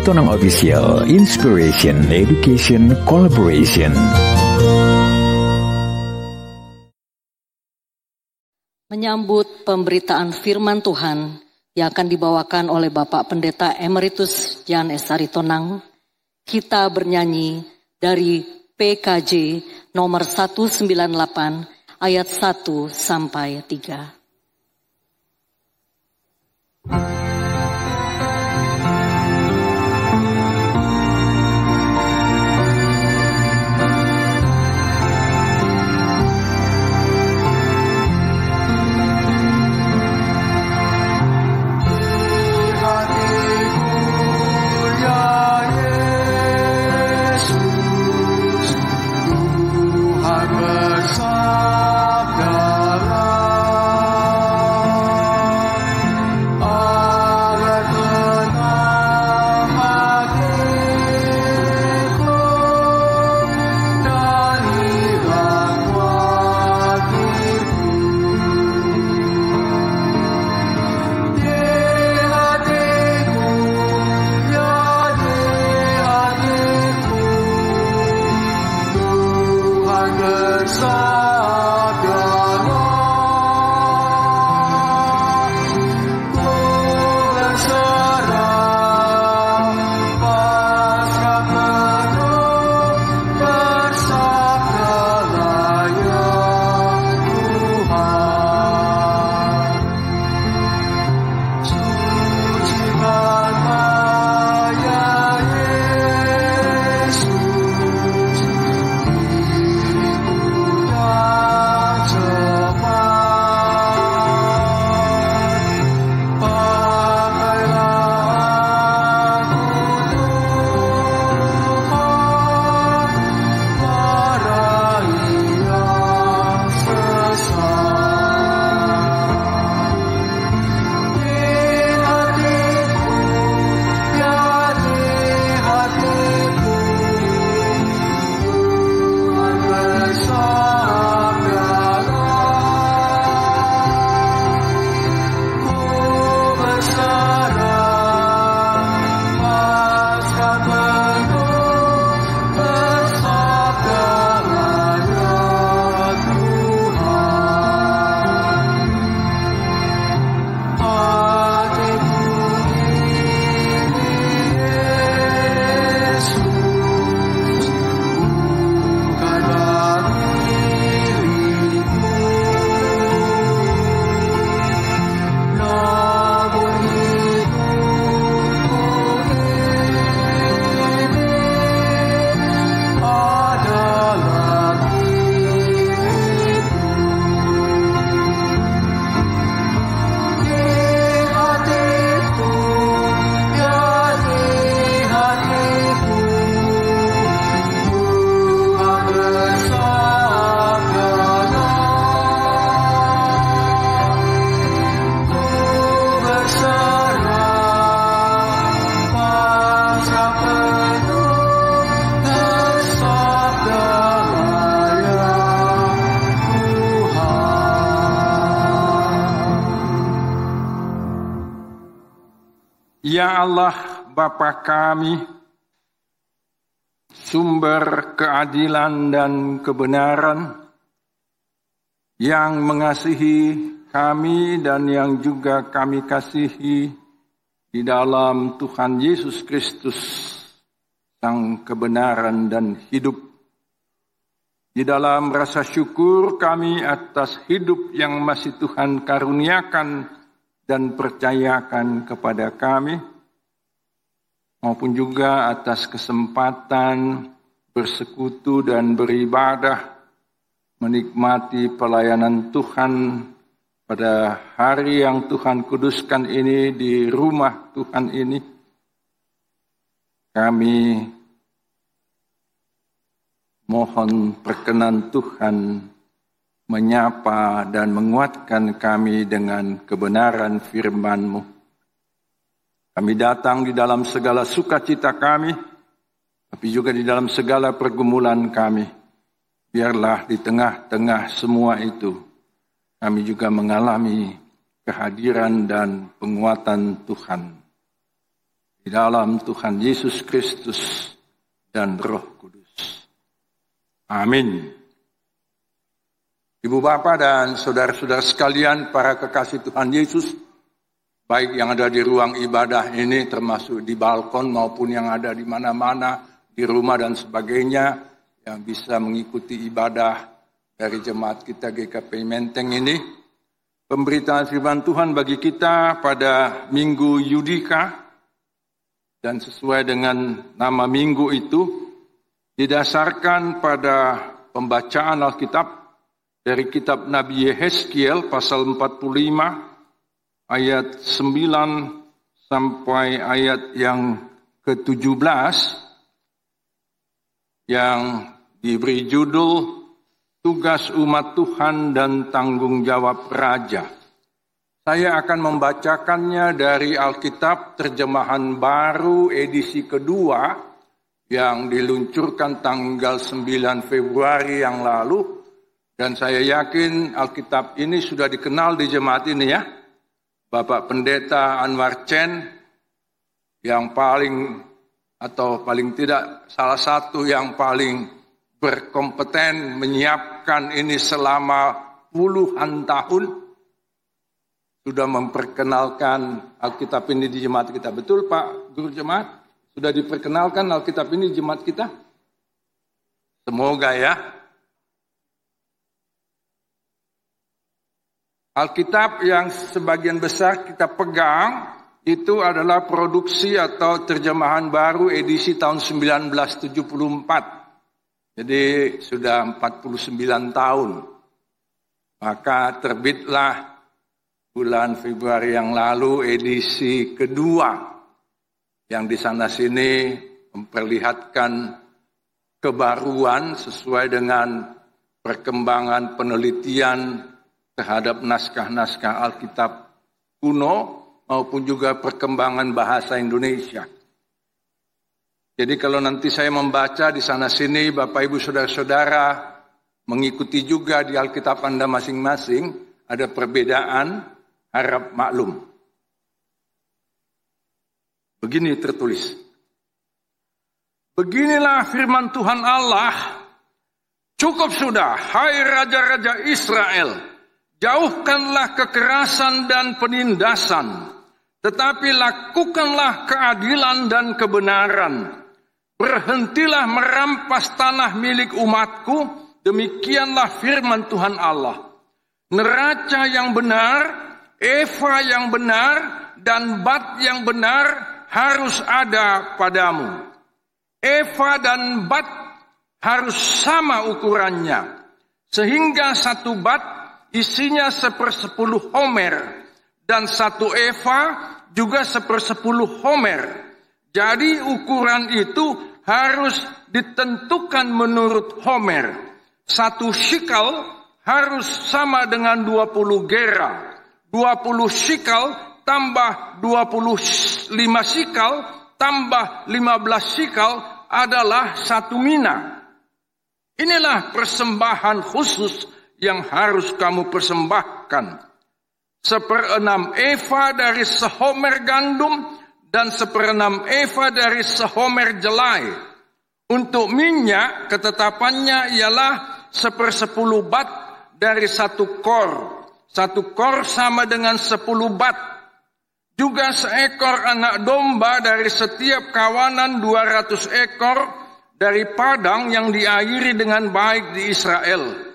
Podcast Aritonang Official Inspiration Education Collaboration Menyambut pemberitaan firman Tuhan yang akan dibawakan oleh Bapak Pendeta Emeritus Jan S. Aritonang, kita bernyanyi dari PKJ nomor 198 ayat 1 sampai 3. Ya Allah Bapa kami, sumber keadilan dan kebenaran, yang mengasihi kami dan yang juga kami kasihi di dalam Tuhan Yesus Kristus, Sang kebenaran dan hidup. Di dalam rasa syukur kami atas hidup yang masih Tuhan karuniakan dan percayakan kepada kami, maupun juga atas kesempatan bersekutu dan beribadah, menikmati pelayanan Tuhan pada hari yang Tuhan kuduskan ini di rumah Tuhan ini. Kami mohon perkenan Tuhan menyapa dan menguatkan kami dengan kebenaran firman-Mu. Kami datang di dalam segala sukacita kami, tapi juga di dalam segala pergumulan kami. Biarlah di tengah-tengah semua itu, kami juga mengalami kehadiran dan penguatan Tuhan. Di dalam Tuhan Yesus Kristus dan Roh Kudus. Amin. Ibu Bapak dan saudara-saudara sekalian, para kekasih Tuhan Yesus, baik yang ada di ruang ibadah ini termasuk di balkon maupun yang ada di mana-mana, di rumah dan sebagainya, yang bisa mengikuti ibadah dari jemaat kita GKP Menteng ini. Pemberitaan firman Tuhan bagi kita pada minggu Yudika, dan sesuai dengan nama minggu itu, didasarkan pada pembacaan Alkitab dari kitab Nabi Yehezkiel pasal 45 ayat 9 sampai ayat yang ke-17 yang diberi judul Tugas Umat Tuhan dan Tanggung Jawab Raja. Saya akan membacakannya dari Alkitab terjemahan baru edisi kedua yang diluncurkan tanggal 9 Februari yang lalu dan saya yakin Alkitab ini sudah dikenal di jemaat ini ya. Bapak Pendeta Anwar Chen yang paling atau paling tidak salah satu yang paling berkompeten menyiapkan ini selama puluhan tahun sudah memperkenalkan Alkitab ini di jemaat kita. Betul Pak Guru Jemaat? Sudah diperkenalkan Alkitab ini di jemaat kita? Semoga ya. Alkitab yang sebagian besar kita pegang itu adalah produksi atau terjemahan baru edisi tahun 1974. Jadi sudah 49 tahun. Maka terbitlah bulan Februari yang lalu edisi kedua yang di sana sini memperlihatkan kebaruan sesuai dengan perkembangan penelitian terhadap naskah-naskah Alkitab kuno maupun juga perkembangan bahasa Indonesia. Jadi kalau nanti saya membaca di sana sini Bapak Ibu Saudara-saudara mengikuti juga di Alkitab Anda masing-masing ada perbedaan harap maklum. Begini tertulis. Beginilah firman Tuhan Allah, cukup sudah, hai raja-raja Israel, Jauhkanlah kekerasan dan penindasan, tetapi lakukanlah keadilan dan kebenaran. Berhentilah merampas tanah milik umatku, demikianlah firman Tuhan Allah. Neraca yang benar, Eva yang benar, dan bat yang benar harus ada padamu. Eva dan bat harus sama ukurannya, sehingga satu bat isinya sepersepuluh homer dan satu eva juga sepersepuluh homer. Jadi ukuran itu harus ditentukan menurut homer. Satu shikal harus sama dengan 20 gera. 20 shikal tambah 25 shikal tambah 15 shikal adalah satu mina. Inilah persembahan khusus yang harus kamu persembahkan. Seperenam eva dari sehomer gandum dan seperenam eva dari sehomer jelai. Untuk minyak ketetapannya ialah sepersepuluh bat dari satu kor. Satu kor sama dengan sepuluh bat. Juga seekor anak domba dari setiap kawanan dua ratus ekor dari padang yang diairi dengan baik di Israel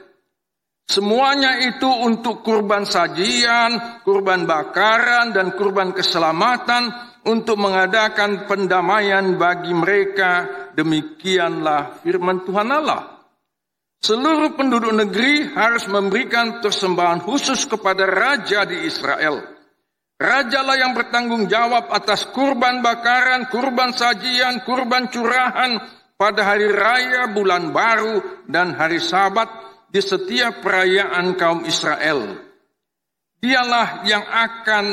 Semuanya itu untuk kurban sajian, kurban bakaran, dan kurban keselamatan untuk mengadakan pendamaian bagi mereka. Demikianlah firman Tuhan Allah. Seluruh penduduk negeri harus memberikan persembahan khusus kepada raja di Israel. Rajalah yang bertanggung jawab atas kurban bakaran, kurban sajian, kurban curahan pada hari raya, bulan baru, dan hari sabat di setiap perayaan kaum Israel. Dialah yang akan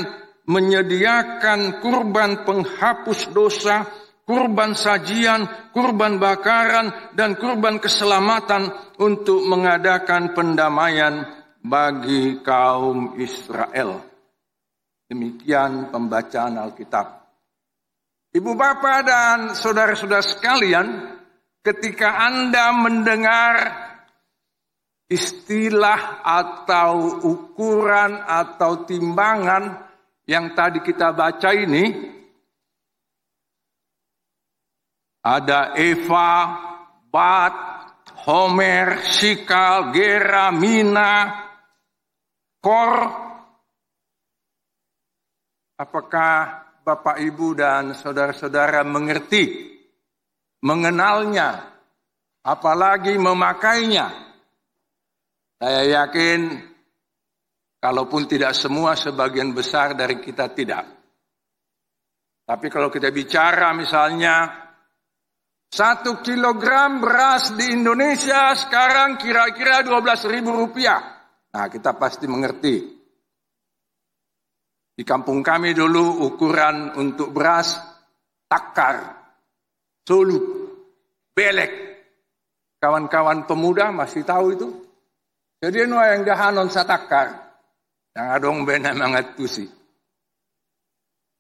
menyediakan kurban penghapus dosa, kurban sajian, kurban bakaran, dan kurban keselamatan untuk mengadakan pendamaian bagi kaum Israel. Demikian pembacaan Alkitab. Ibu bapak dan saudara-saudara sekalian, ketika Anda mendengar istilah atau ukuran atau timbangan yang tadi kita baca ini, ada Eva, Bat, Homer, Sikal, Gera, Mina, Kor. Apakah Bapak Ibu dan saudara-saudara mengerti, mengenalnya, apalagi memakainya? Saya yakin, kalaupun tidak semua, sebagian besar dari kita tidak. Tapi kalau kita bicara misalnya, satu kilogram beras di Indonesia sekarang kira-kira 12 ribu rupiah. Nah kita pasti mengerti di kampung kami dulu ukuran untuk beras takar, sulut, belek. Kawan-kawan pemuda masih tahu itu. Jadi nu yang dahanon satakar. Yang adong bena mangatusi.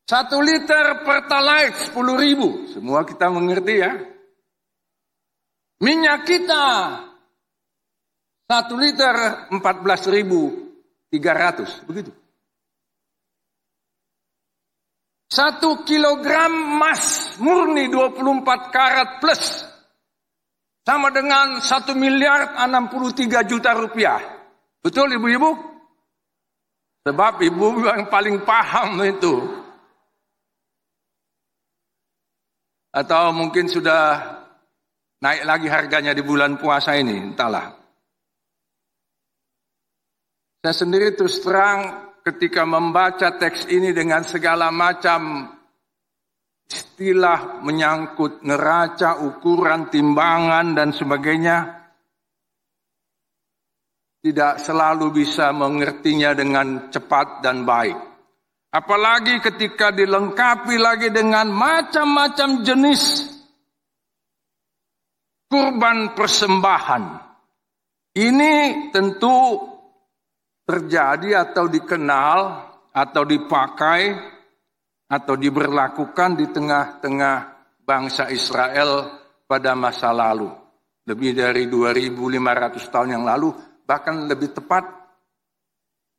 Satu liter pertalite sepuluh ribu. Semua kita mengerti ya. Minyak kita satu liter empat belas ribu tiga ratus begitu. Satu kilogram emas murni 24 karat plus. Sama dengan satu miliar 63 juta rupiah. Betul ibu-ibu? Sebab ibu yang paling paham itu. Atau mungkin sudah naik lagi harganya di bulan puasa ini, entahlah. Saya sendiri terus terang ketika membaca teks ini dengan segala macam istilah menyangkut neraca, ukuran, timbangan, dan sebagainya, tidak selalu bisa mengertinya dengan cepat dan baik. Apalagi ketika dilengkapi lagi dengan macam-macam jenis kurban persembahan. Ini tentu terjadi atau dikenal atau dipakai atau diberlakukan di tengah-tengah bangsa Israel pada masa lalu. Lebih dari 2500 tahun yang lalu, bahkan lebih tepat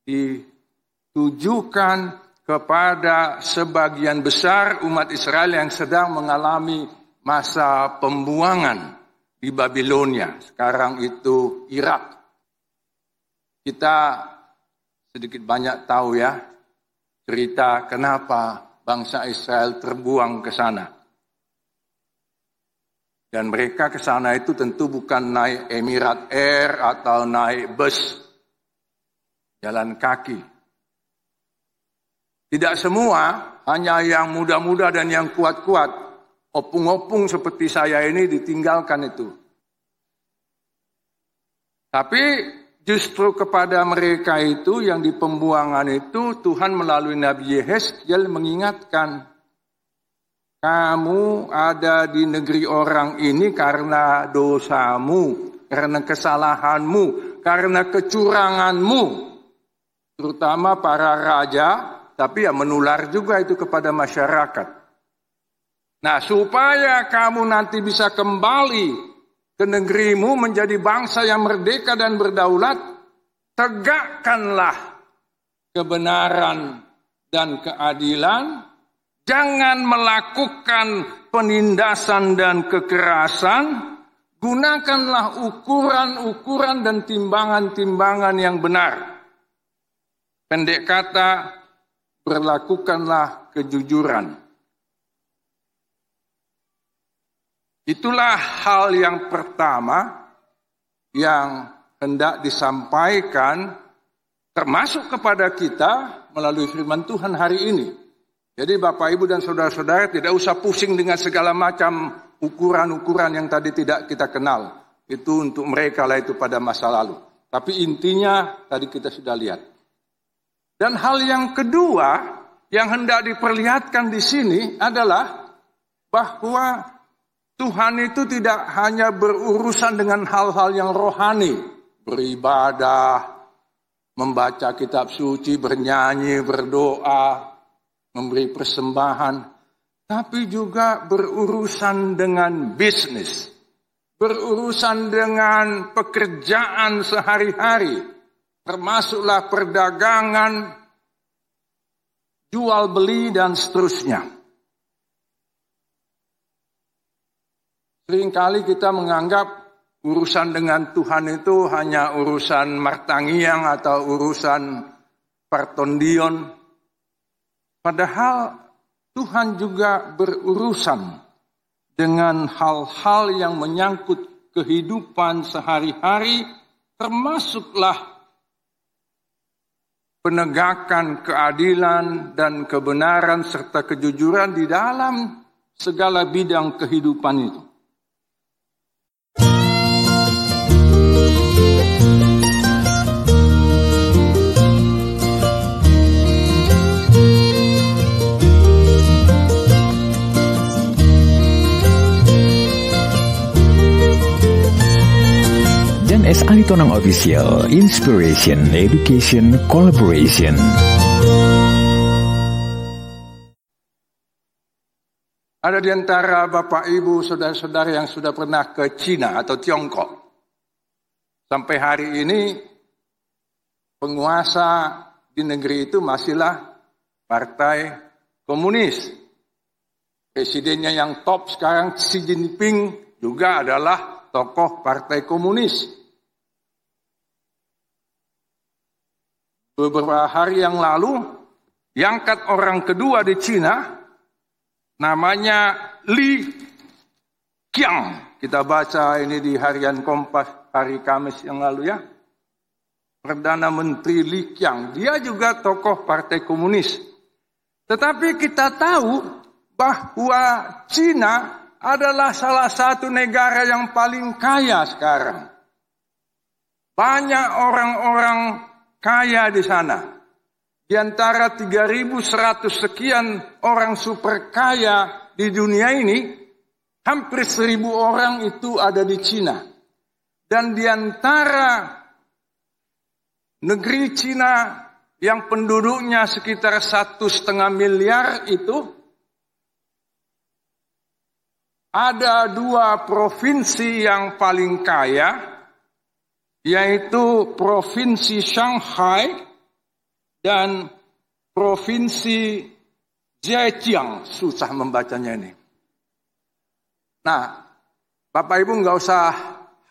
ditujukan kepada sebagian besar umat Israel yang sedang mengalami masa pembuangan di Babilonia. Sekarang itu Irak. Kita sedikit banyak tahu ya cerita kenapa bangsa Israel terbuang ke sana. Dan mereka ke sana itu tentu bukan naik Emirat Air atau naik bus, jalan kaki. Tidak semua, hanya yang muda-muda dan yang kuat-kuat, opung-opung seperti saya ini ditinggalkan itu. Tapi Justru kepada mereka itu yang di pembuangan itu Tuhan melalui Nabi Yehezkiel mengingatkan kamu ada di negeri orang ini karena dosamu, karena kesalahanmu, karena kecuranganmu. Terutama para raja, tapi ya menular juga itu kepada masyarakat. Nah, supaya kamu nanti bisa kembali ke negerimu menjadi bangsa yang merdeka dan berdaulat, tegakkanlah kebenaran dan keadilan, jangan melakukan penindasan dan kekerasan, gunakanlah ukuran-ukuran dan timbangan-timbangan yang benar. Pendek kata, berlakukanlah kejujuran. Itulah hal yang pertama yang hendak disampaikan termasuk kepada kita melalui firman Tuhan hari ini. Jadi Bapak Ibu dan Saudara-saudara tidak usah pusing dengan segala macam ukuran-ukuran yang tadi tidak kita kenal. Itu untuk mereka lah itu pada masa lalu. Tapi intinya tadi kita sudah lihat. Dan hal yang kedua yang hendak diperlihatkan di sini adalah bahwa Tuhan itu tidak hanya berurusan dengan hal-hal yang rohani, beribadah, membaca kitab suci, bernyanyi, berdoa, memberi persembahan, tapi juga berurusan dengan bisnis, berurusan dengan pekerjaan sehari-hari, termasuklah perdagangan, jual beli dan seterusnya. Seringkali kita menganggap urusan dengan Tuhan itu hanya urusan martangiang atau urusan pertondion. Padahal Tuhan juga berurusan dengan hal-hal yang menyangkut kehidupan sehari-hari, termasuklah penegakan keadilan dan kebenaran serta kejujuran di dalam segala bidang kehidupan itu. S. Aritonang Official Inspiration Education Collaboration Ada di antara Bapak Ibu, saudara-saudara yang sudah pernah ke Cina atau Tiongkok. Sampai hari ini penguasa di negeri itu masihlah partai komunis. Presidennya yang top sekarang Xi Jinping juga adalah tokoh partai komunis. Beberapa hari yang lalu diangkat orang kedua di Cina namanya Li Qiang. Kita baca ini di harian Kompas hari Kamis yang lalu ya. Perdana Menteri Li Qiang, dia juga tokoh Partai Komunis. Tetapi kita tahu bahwa Cina adalah salah satu negara yang paling kaya sekarang. Banyak orang-orang kaya di sana. Di antara 3.100 sekian orang super kaya di dunia ini, hampir seribu orang itu ada di Cina. Dan di antara negeri Cina yang penduduknya sekitar satu setengah miliar itu, ada dua provinsi yang paling kaya, yaitu Provinsi Shanghai dan Provinsi Zhejiang. Susah membacanya ini. Nah, Bapak Ibu nggak usah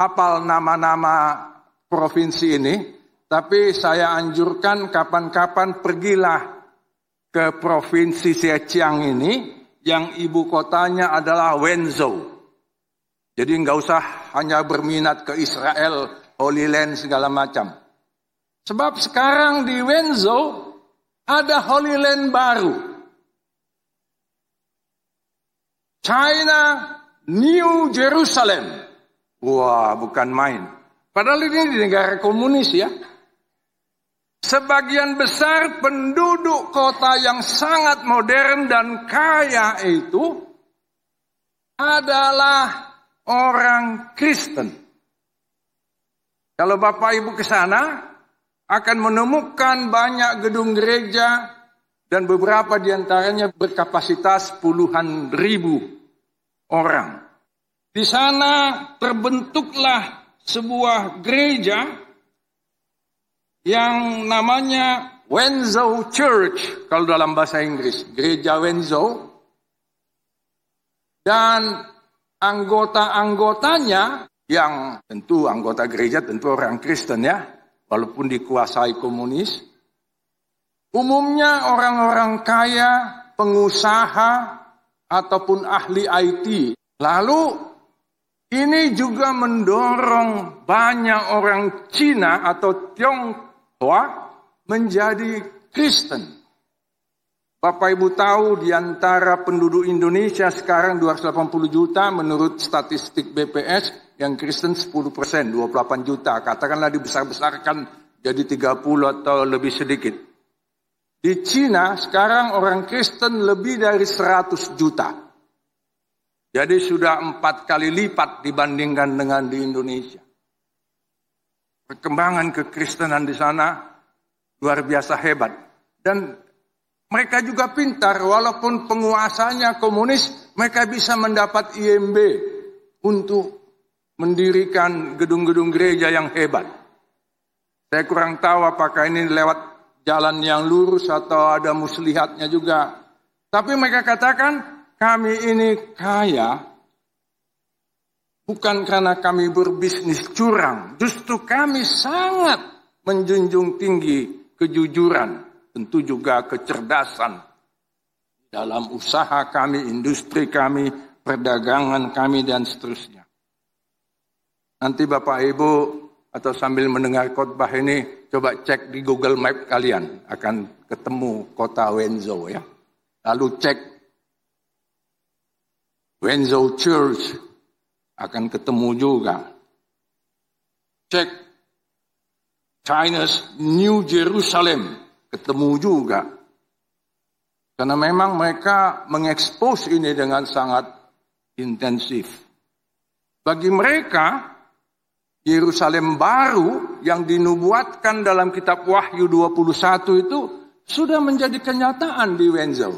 hafal nama-nama provinsi ini, tapi saya anjurkan kapan-kapan pergilah ke Provinsi Zhejiang ini yang ibu kotanya adalah Wenzhou. Jadi nggak usah hanya berminat ke Israel Holy Land segala macam. Sebab sekarang di Wenzhou ada Holy Land baru. China New Jerusalem. Wah, bukan main. Padahal ini di negara komunis ya. Sebagian besar penduduk kota yang sangat modern dan kaya itu adalah orang Kristen. Kalau Bapak Ibu ke sana, akan menemukan banyak gedung gereja dan beberapa di antaranya berkapasitas puluhan ribu orang. Di sana terbentuklah sebuah gereja yang namanya Wenzhou Church kalau dalam bahasa Inggris, gereja Wenzhou. Dan anggota-anggotanya yang tentu anggota gereja tentu orang Kristen ya, walaupun dikuasai komunis. Umumnya orang-orang kaya, pengusaha, ataupun ahli IT. Lalu ini juga mendorong banyak orang Cina atau Tionghoa menjadi Kristen. Bapak Ibu tahu di antara penduduk Indonesia sekarang 280 juta menurut statistik BPS yang Kristen 10 persen, 28 juta. Katakanlah dibesar-besarkan jadi 30 atau lebih sedikit. Di Cina sekarang orang Kristen lebih dari 100 juta. Jadi sudah empat kali lipat dibandingkan dengan di Indonesia. Perkembangan kekristenan di sana luar biasa hebat. Dan Mereka juga pintar, walaupun penguasanya komunis, mereka bisa mendapat IMB untuk mendirikan gedung-gedung gereja yang hebat. Saya kurang tahu apakah ini lewat jalan yang lurus atau ada muslihatnya juga. Tapi mereka katakan, kami ini kaya bukan karena kami berbisnis curang. Justru kami sangat menjunjung tinggi kejujuran tentu juga kecerdasan dalam usaha kami, industri kami, perdagangan kami, dan seterusnya. Nanti Bapak Ibu atau sambil mendengar khotbah ini, coba cek di Google Map kalian, akan ketemu kota Wenzo ya. Lalu cek Wenzo Church, akan ketemu juga. Cek China's New Jerusalem, ketemu juga. Karena memang mereka mengekspos ini dengan sangat intensif. Bagi mereka, Yerusalem baru yang dinubuatkan dalam kitab Wahyu 21 itu sudah menjadi kenyataan di Wenzel.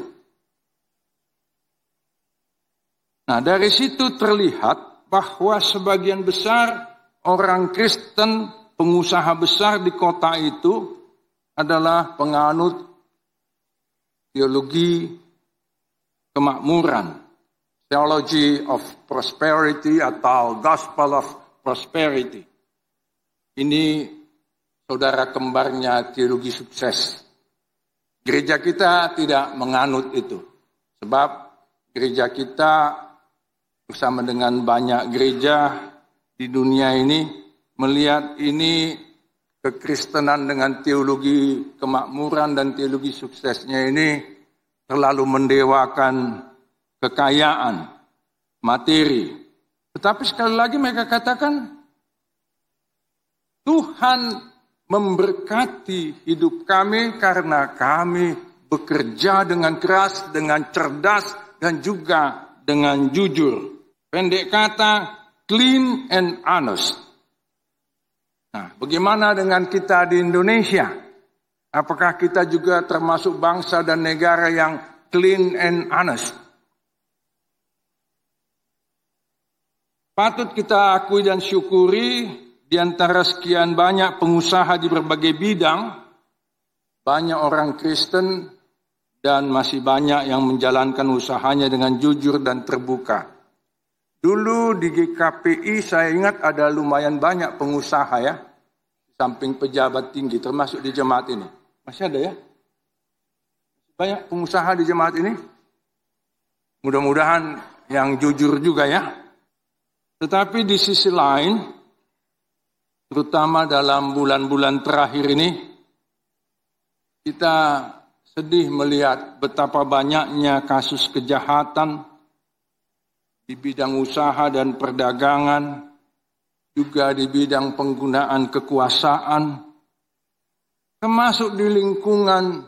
Nah dari situ terlihat bahwa sebagian besar orang Kristen, pengusaha besar di kota itu adalah penganut teologi kemakmuran, theology of prosperity atau gospel of prosperity. Ini saudara kembarnya teologi sukses. Gereja kita tidak menganut itu. Sebab gereja kita bersama dengan banyak gereja di dunia ini melihat ini kekristenan dengan teologi kemakmuran dan teologi suksesnya ini terlalu mendewakan kekayaan, materi. Tetapi sekali lagi mereka katakan, Tuhan memberkati hidup kami karena kami bekerja dengan keras, dengan cerdas, dan juga dengan jujur. Pendek kata, clean and honest. Nah, bagaimana dengan kita di Indonesia? Apakah kita juga termasuk bangsa dan negara yang clean and honest? Patut kita akui dan syukuri di antara sekian banyak pengusaha di berbagai bidang, banyak orang Kristen dan masih banyak yang menjalankan usahanya dengan jujur dan terbuka. Dulu di GKPI saya ingat ada lumayan banyak pengusaha ya. Samping pejabat tinggi termasuk di jemaat ini. Masih ada ya? Banyak pengusaha di jemaat ini. Mudah-mudahan yang jujur juga ya. Tetapi di sisi lain, terutama dalam bulan-bulan terakhir ini, kita sedih melihat betapa banyaknya kasus kejahatan, di bidang usaha dan perdagangan, juga di bidang penggunaan kekuasaan, termasuk di lingkungan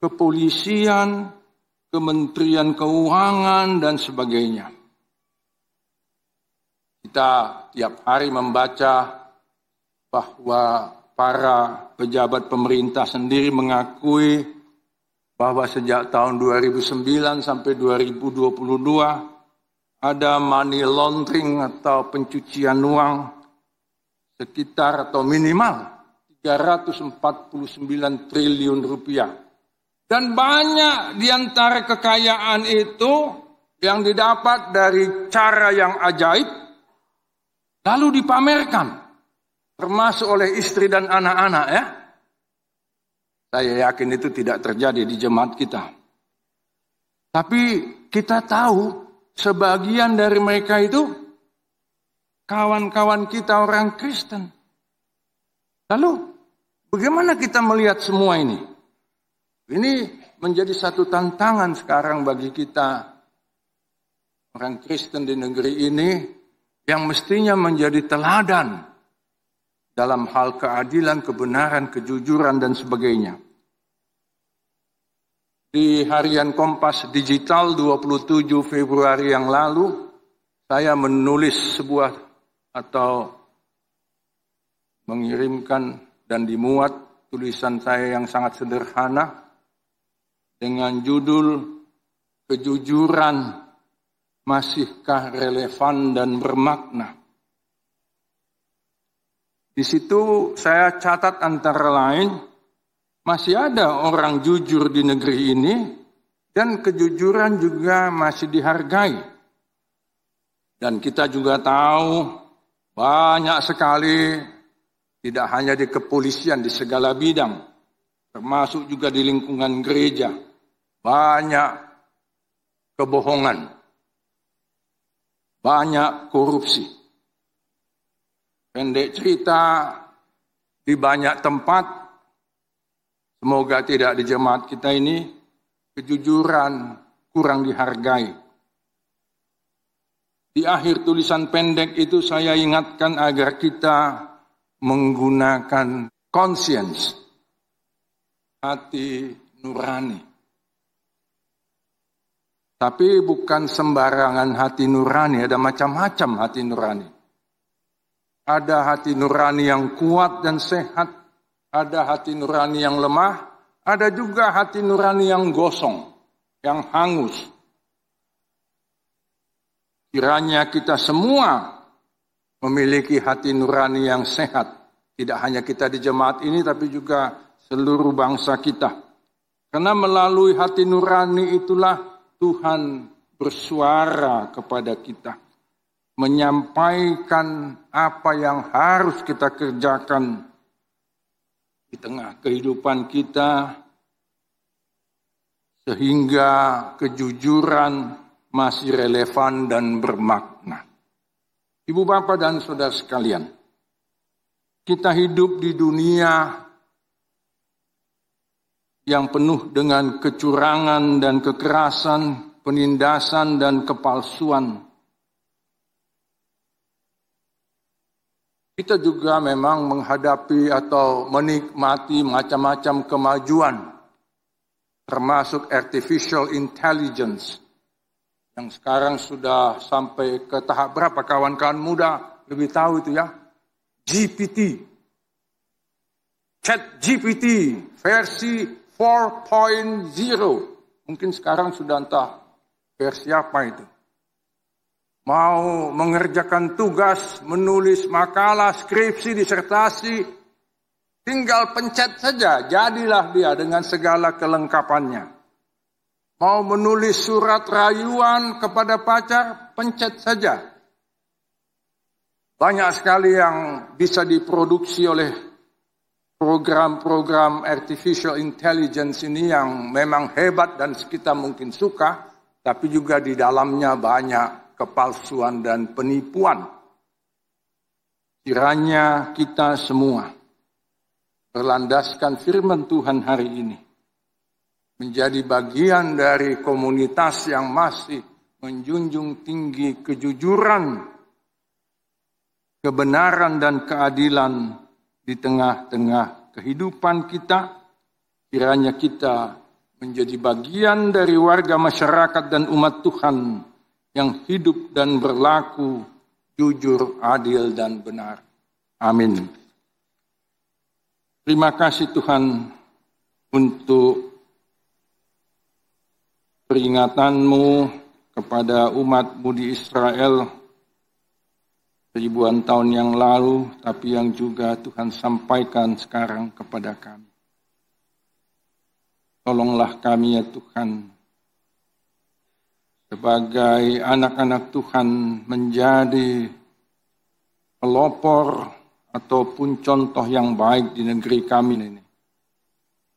kepolisian, kementerian keuangan, dan sebagainya. Kita tiap hari membaca bahwa para pejabat pemerintah sendiri mengakui bahwa sejak tahun 2009 sampai 2022 ada money laundering atau pencucian uang sekitar atau minimal 349 triliun rupiah. Dan banyak di antara kekayaan itu yang didapat dari cara yang ajaib lalu dipamerkan termasuk oleh istri dan anak-anak ya. Saya yakin itu tidak terjadi di jemaat kita. Tapi kita tahu Sebagian dari mereka itu kawan-kawan kita orang Kristen. Lalu bagaimana kita melihat semua ini? Ini menjadi satu tantangan sekarang bagi kita orang Kristen di negeri ini yang mestinya menjadi teladan dalam hal keadilan, kebenaran, kejujuran dan sebagainya. Di harian Kompas Digital 27 Februari yang lalu, saya menulis sebuah atau mengirimkan dan dimuat tulisan saya yang sangat sederhana dengan judul Kejujuran Masihkah Relevan dan Bermakna. Di situ saya catat antara lain masih ada orang jujur di negeri ini dan kejujuran juga masih dihargai. Dan kita juga tahu banyak sekali tidak hanya di kepolisian di segala bidang termasuk juga di lingkungan gereja banyak kebohongan banyak korupsi pendek cerita di banyak tempat semoga tidak di jemaat kita ini kejujuran kurang dihargai. Di akhir tulisan pendek itu saya ingatkan agar kita menggunakan conscience, hati nurani. Tapi bukan sembarangan hati nurani, ada macam-macam hati nurani. Ada hati nurani yang kuat dan sehat, ada hati nurani yang lemah, ada juga hati nurani yang gosong, yang hangus. Kiranya kita semua memiliki hati nurani yang sehat. Tidak hanya kita di jemaat ini, tapi juga seluruh bangsa kita. Karena melalui hati nurani itulah Tuhan bersuara kepada kita. Menyampaikan apa yang harus kita kerjakan di tengah kehidupan kita sehingga kejujuran masih relevan dan bermakna. Ibu bapak dan saudara sekalian, kita hidup di dunia yang penuh dengan kecurangan dan kekerasan, penindasan dan kepalsuan. Kita juga memang menghadapi atau menikmati macam-macam kemajuan, termasuk artificial intelligence, yang sekarang sudah sampai ke tahap berapa kawan-kawan muda? Lebih tahu itu ya, GPT, Chat GPT versi 4.0, mungkin sekarang sudah entah versi apa itu mau mengerjakan tugas, menulis makalah, skripsi, disertasi, tinggal pencet saja, jadilah dia dengan segala kelengkapannya. Mau menulis surat rayuan kepada pacar, pencet saja. Banyak sekali yang bisa diproduksi oleh program-program artificial intelligence ini yang memang hebat dan kita mungkin suka, tapi juga di dalamnya banyak kepalsuan dan penipuan. Kiranya kita semua berlandaskan firman Tuhan hari ini menjadi bagian dari komunitas yang masih menjunjung tinggi kejujuran, kebenaran dan keadilan di tengah-tengah kehidupan kita. Kiranya kita menjadi bagian dari warga masyarakat dan umat Tuhan yang hidup dan berlaku jujur, adil, dan benar. Amin. Terima kasih Tuhan untuk peringatanmu kepada umatmu di Israel ribuan tahun yang lalu, tapi yang juga Tuhan sampaikan sekarang kepada kami. Tolonglah kami ya Tuhan, sebagai anak-anak Tuhan menjadi pelopor ataupun contoh yang baik di negeri kami ini.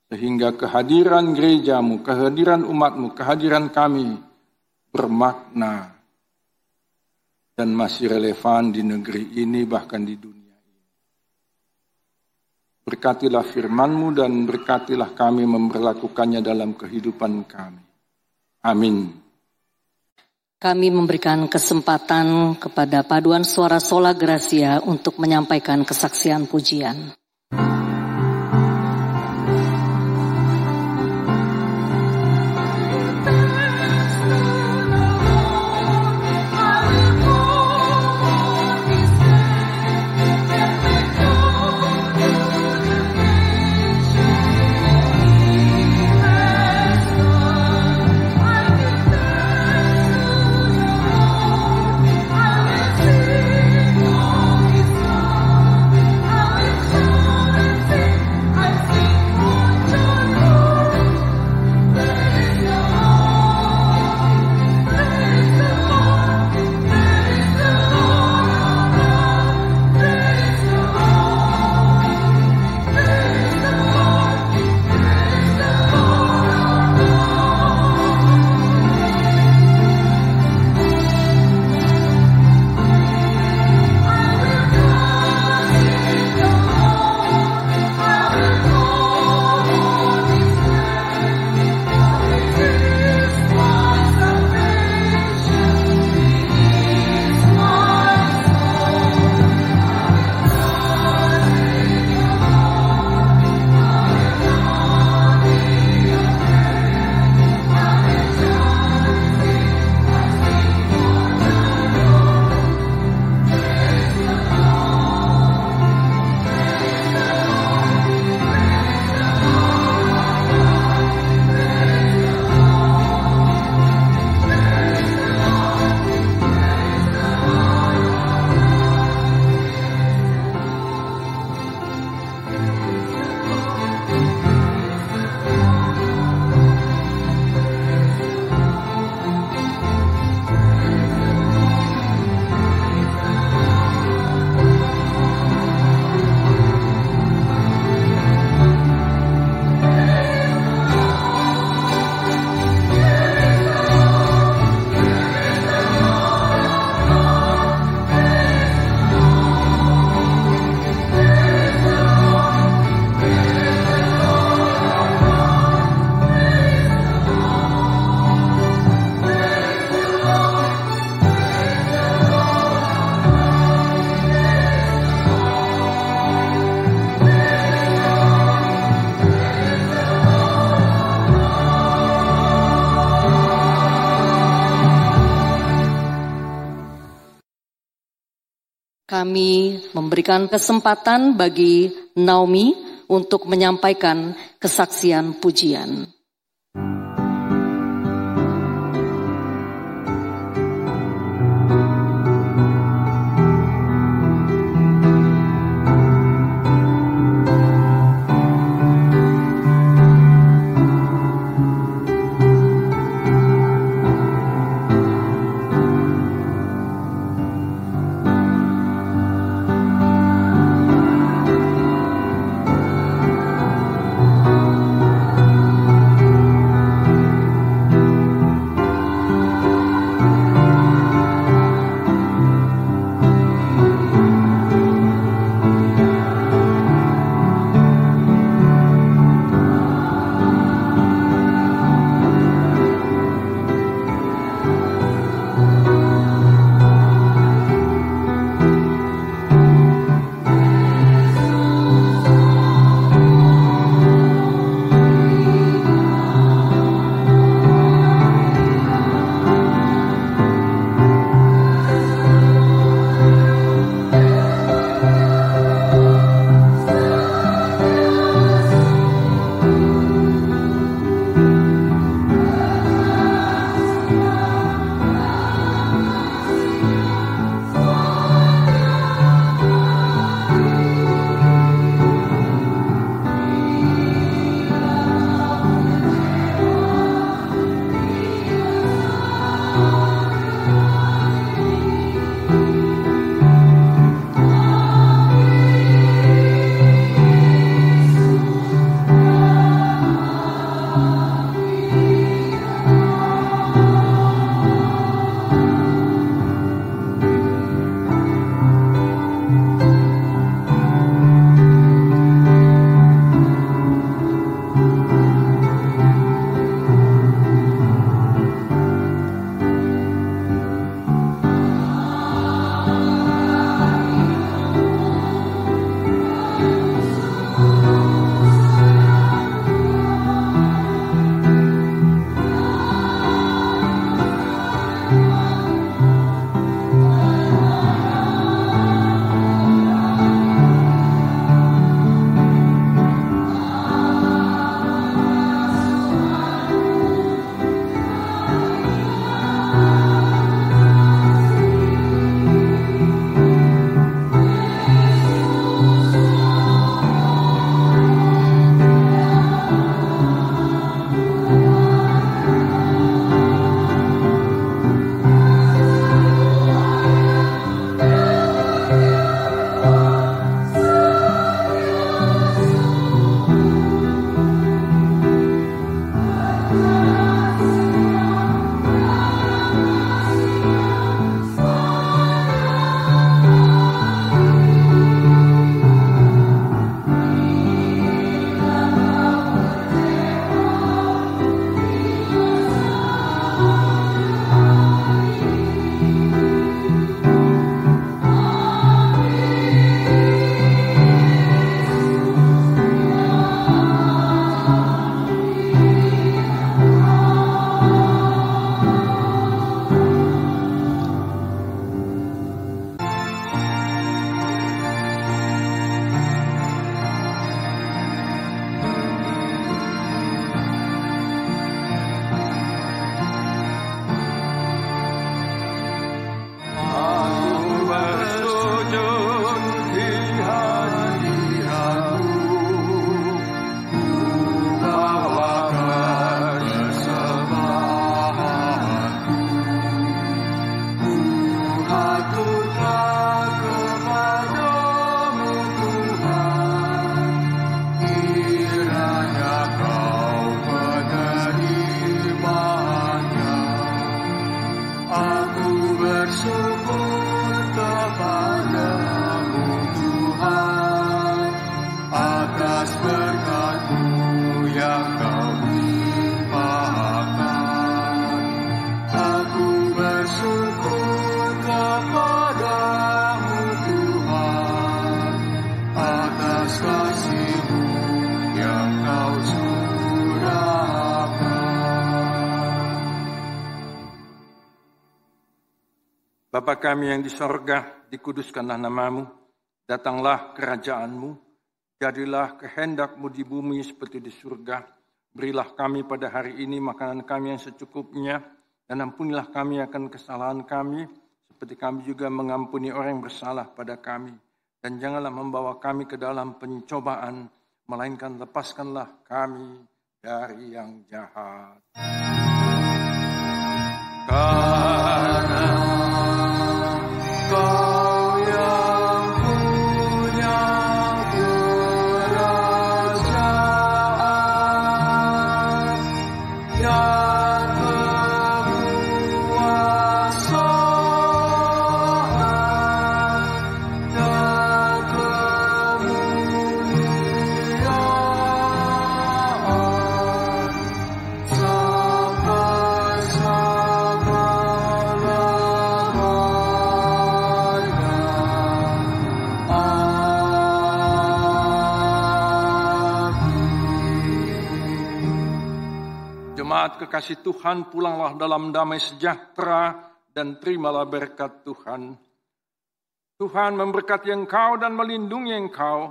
Sehingga kehadiran gerejamu, kehadiran umatmu, kehadiran kami bermakna dan masih relevan di negeri ini bahkan di dunia ini. Berkatilah firmanmu dan berkatilah kami memperlakukannya dalam kehidupan kami. Amin kami memberikan kesempatan kepada paduan suara Sola Gracia untuk menyampaikan kesaksian pujian. Kami memberikan kesempatan bagi Naomi untuk menyampaikan kesaksian pujian. Kami yang di sorga, dikuduskanlah namamu, datanglah kerajaanmu, jadilah kehendakmu di bumi seperti di surga. Berilah kami pada hari ini makanan kami yang secukupnya, dan ampunilah kami akan kesalahan kami, seperti kami juga mengampuni orang yang bersalah pada kami. Dan janganlah membawa kami ke dalam pencobaan, melainkan lepaskanlah kami dari yang jahat. Kekasih Tuhan, pulanglah dalam damai sejahtera dan terimalah berkat Tuhan. Tuhan memberkati engkau dan melindungi engkau.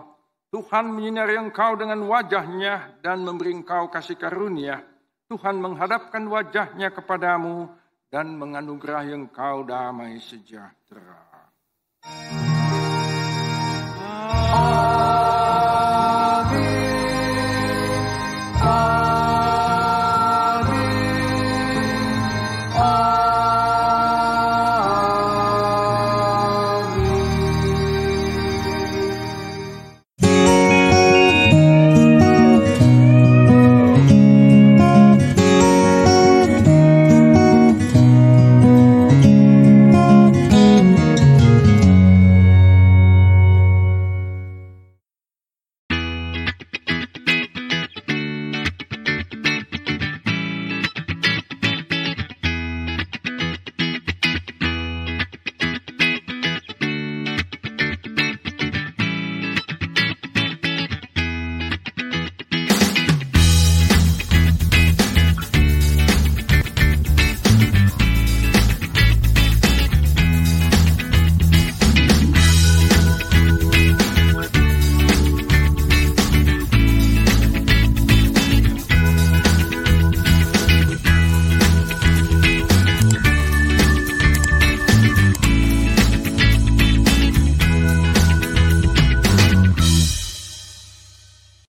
Tuhan menyinari engkau dengan wajahnya dan memberi engkau kasih karunia. Tuhan menghadapkan wajahnya kepadamu dan menganugerahi engkau damai sejahtera.